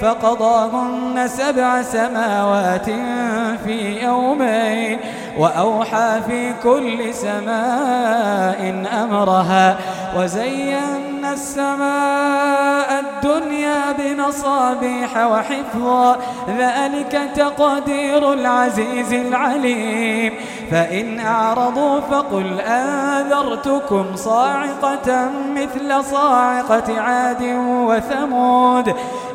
فقضاهن سبع سماوات في يومين وأوحى في كل سماء أمرها وزينا السماء الدنيا بمصابيح وحفظا ذلك تقدير العزيز العليم فإن أعرضوا فقل أنذرتكم صاعقة مثل صاعقة عاد وثمود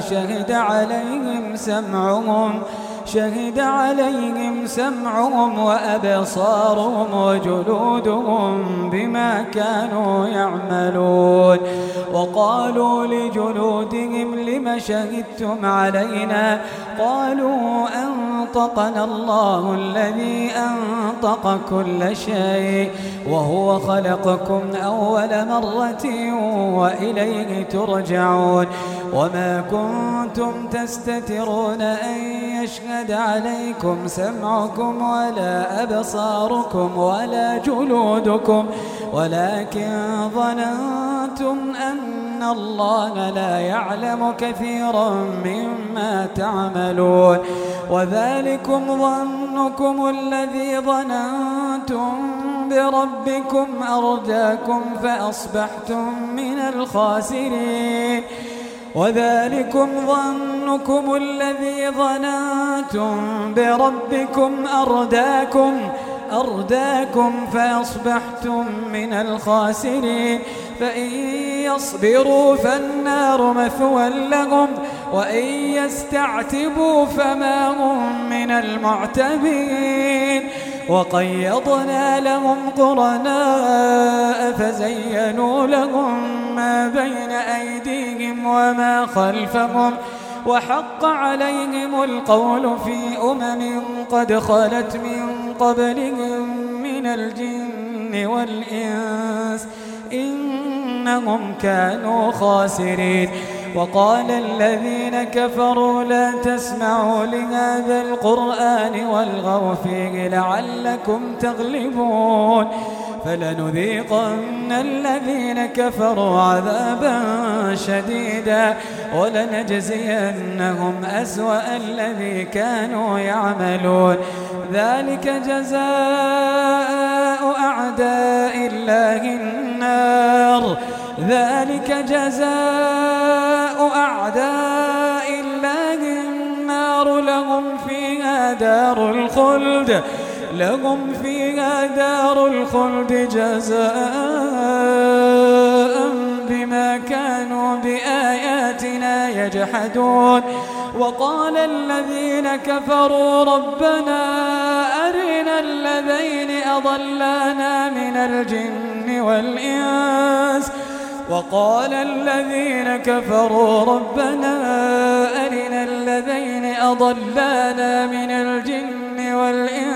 شهد عليهم سمعهم شهد عليهم سمعهم وأبصارهم وجلودهم بما كانوا يعملون. وقالوا لجلودهم لم شهدتم علينا؟ قالوا أنطقنا الله الذي أنطق كل شيء وهو خلقكم أول مرة وإليه ترجعون. وما كنتم تستترون أن يشهد عليكم سمعكم ولا أبصاركم ولا جلودكم ولكن ظننتم أن الله لا يعلم كثيرا مما تعملون. وذلكم ظنكم الذي ظننتم بربكم أرداكم فأصبحتم من الخاسرين. وذلكم ظنكم الذي ظننتم بربكم أرداكم أرداكم فأصبحتم من الخاسرين. فإن يصبروا فالنار مثوى لهم وإن يستعتبوا فما هم من المعتبين. وقيضنا لهم قرناء فزينوا لهم بين أيديهم وما خلفهم وحق عليهم القول في أمم قد خلت من قبلهم من الجن والإنس إنهم كانوا خاسرين وقال الذين كفروا لا تسمعوا لهذا القرآن والغوا فيه لعلكم تغلبون فلنذيقن الذين كفروا عذابا شديدا ولنجزينهم أسوأ الذي كانوا يعملون. ذلك جزاء أعداء الله النار. ذلك جزاء أعداء الله النار. لهم فيها دار الخلد. لهم فيها دار الخلد جزاء بما كانوا بآياتنا يجحدون. وقال الذين كفروا ربنا أرنا الذين أضلانا من الجن والإنس. وقال الذين كفروا ربنا أرنا الذين أضلانا من الجن والإنس.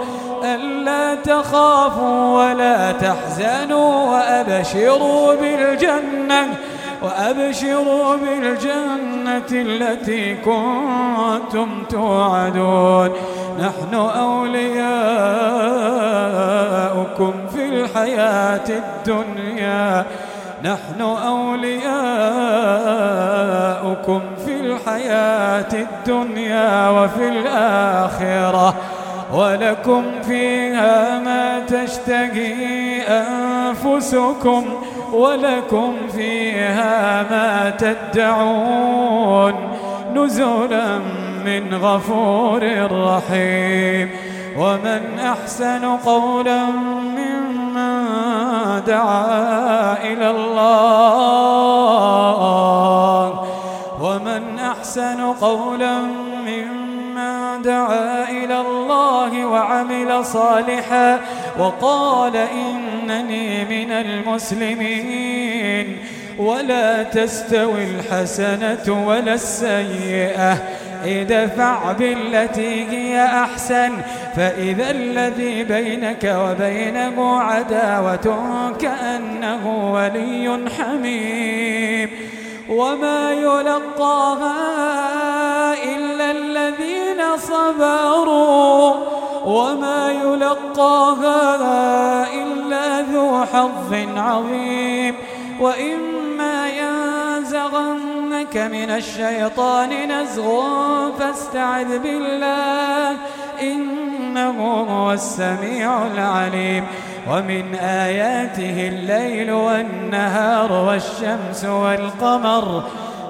ألا تخافوا ولا تحزنوا وأبشروا بالجنة وأبشروا بالجنة التي كنتم توعدون. نحن أولياؤكم في الحياة الدنيا. نحن أولياؤكم في الحياة الدنيا وفي الآخرة. ولكم فيها ما تشتهي أنفسكم ولكم فيها ما تدعون نزلا من غفور رحيم. ومن أحسن قولا ممن دعا إلى الله. ومن أحسن قولا ممن دعا إلى الله وعمل صالحا وقال إنني من المسلمين ولا تستوي الحسنة ولا السيئة ادفع بالتي هي أحسن فإذا الذي بينك وبينه عداوة كأنه ولي حميم وما يلقاها صبروا وما يلقاها إلا ذو حظ عظيم. وإما ينزغنك من الشيطان نزغ فاستعذ بالله إنه هو السميع العليم. ومن آياته الليل والنهار والشمس والقمر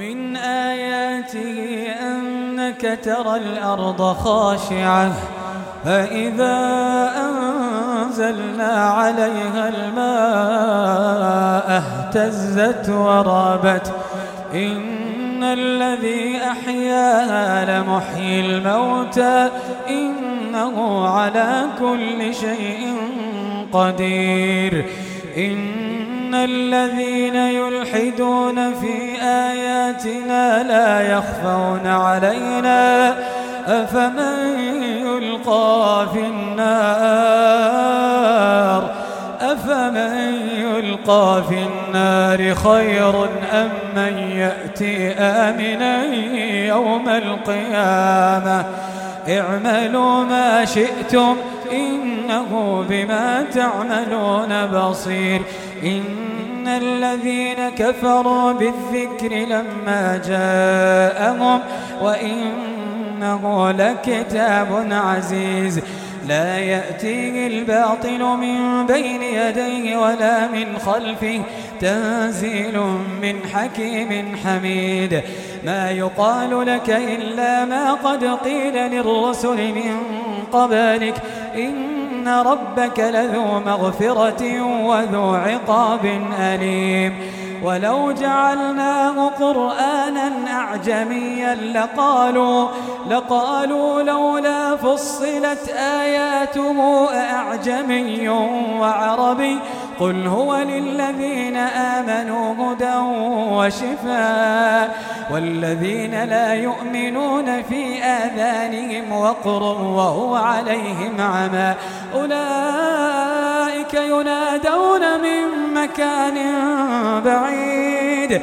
ومن آياته أنك ترى الأرض خاشعة فإذا أنزلنا عليها الماء اهتزت ورابت إن الذي أحياها لمحيي الموتى إنه على كل شيء قدير إن الذين يلحدون في آياتنا لا يخفون علينا أفمن يلقى في النار أفمن يلقى في النار خير أم من يأتي آمنا يوم القيامة اعملوا ما شئتم إنه بما تعملون بصير إن الذين كفروا بالذكر لما جاءهم وإنه لكتاب عزيز لا يأتيه الباطل من بين يديه ولا من خلفه تنزيل من حكيم حميد ما يقال لك إلا ما قد قيل للرسل من قبلك إن ربك لذو مغفرة وذو عقاب أليم. ولو جعلناه قرآنا أعجميا لقالوا لقالوا لولا فصلت آياته أعجمي وعربي قل هو للذين آمنوا هدى وشفاء والذين لا يؤمنون في آذانهم وقر وهو عليهم عمى أولئك ينادون من مكان بعيد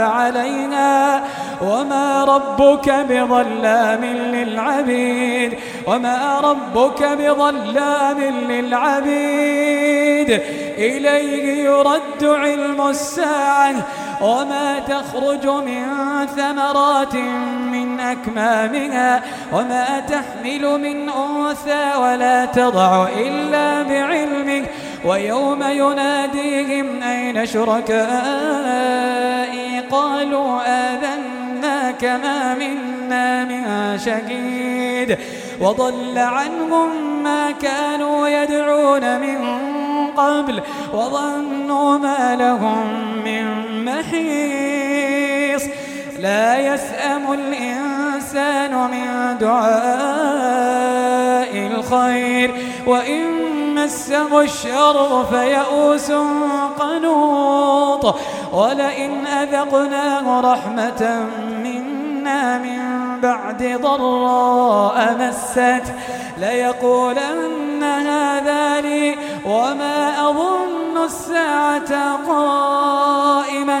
فعلينا وما ربك بظلام للعبيد وما ربك بظلام للعبيد. إليه يرد علم الساعة وما تخرج من ثمرات من أكمامها وما تحمل من أنثى ولا تضع إلا بعلمه. ويوم يناديهم أين شركائي قالوا آذناك ما منا من شهيد وضل عنهم ما كانوا يدعون من قبل وظنوا ما لهم من محيص. لا يسأم الإنسان من دعاء الخير وإن مسه الشر فيئوس قنوط. ولئن أذقناه رحمة منا من بعد ضراء مست. ليقولن هذا لي وما أظن الساعة قائمة.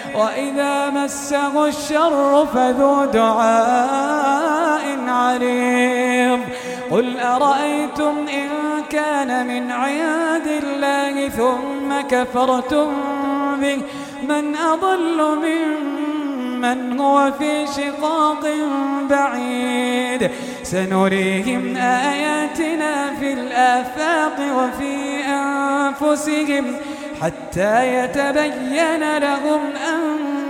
وإذا مسه الشر فذو دعاء عريض. قل أرأيتم إن كان من عند الله ثم كفرتم به؟ من أضل ممن هو في شقاق بعيد. سنريهم آياتنا في الآفاق وفي أنفسهم حتى يتبين لهم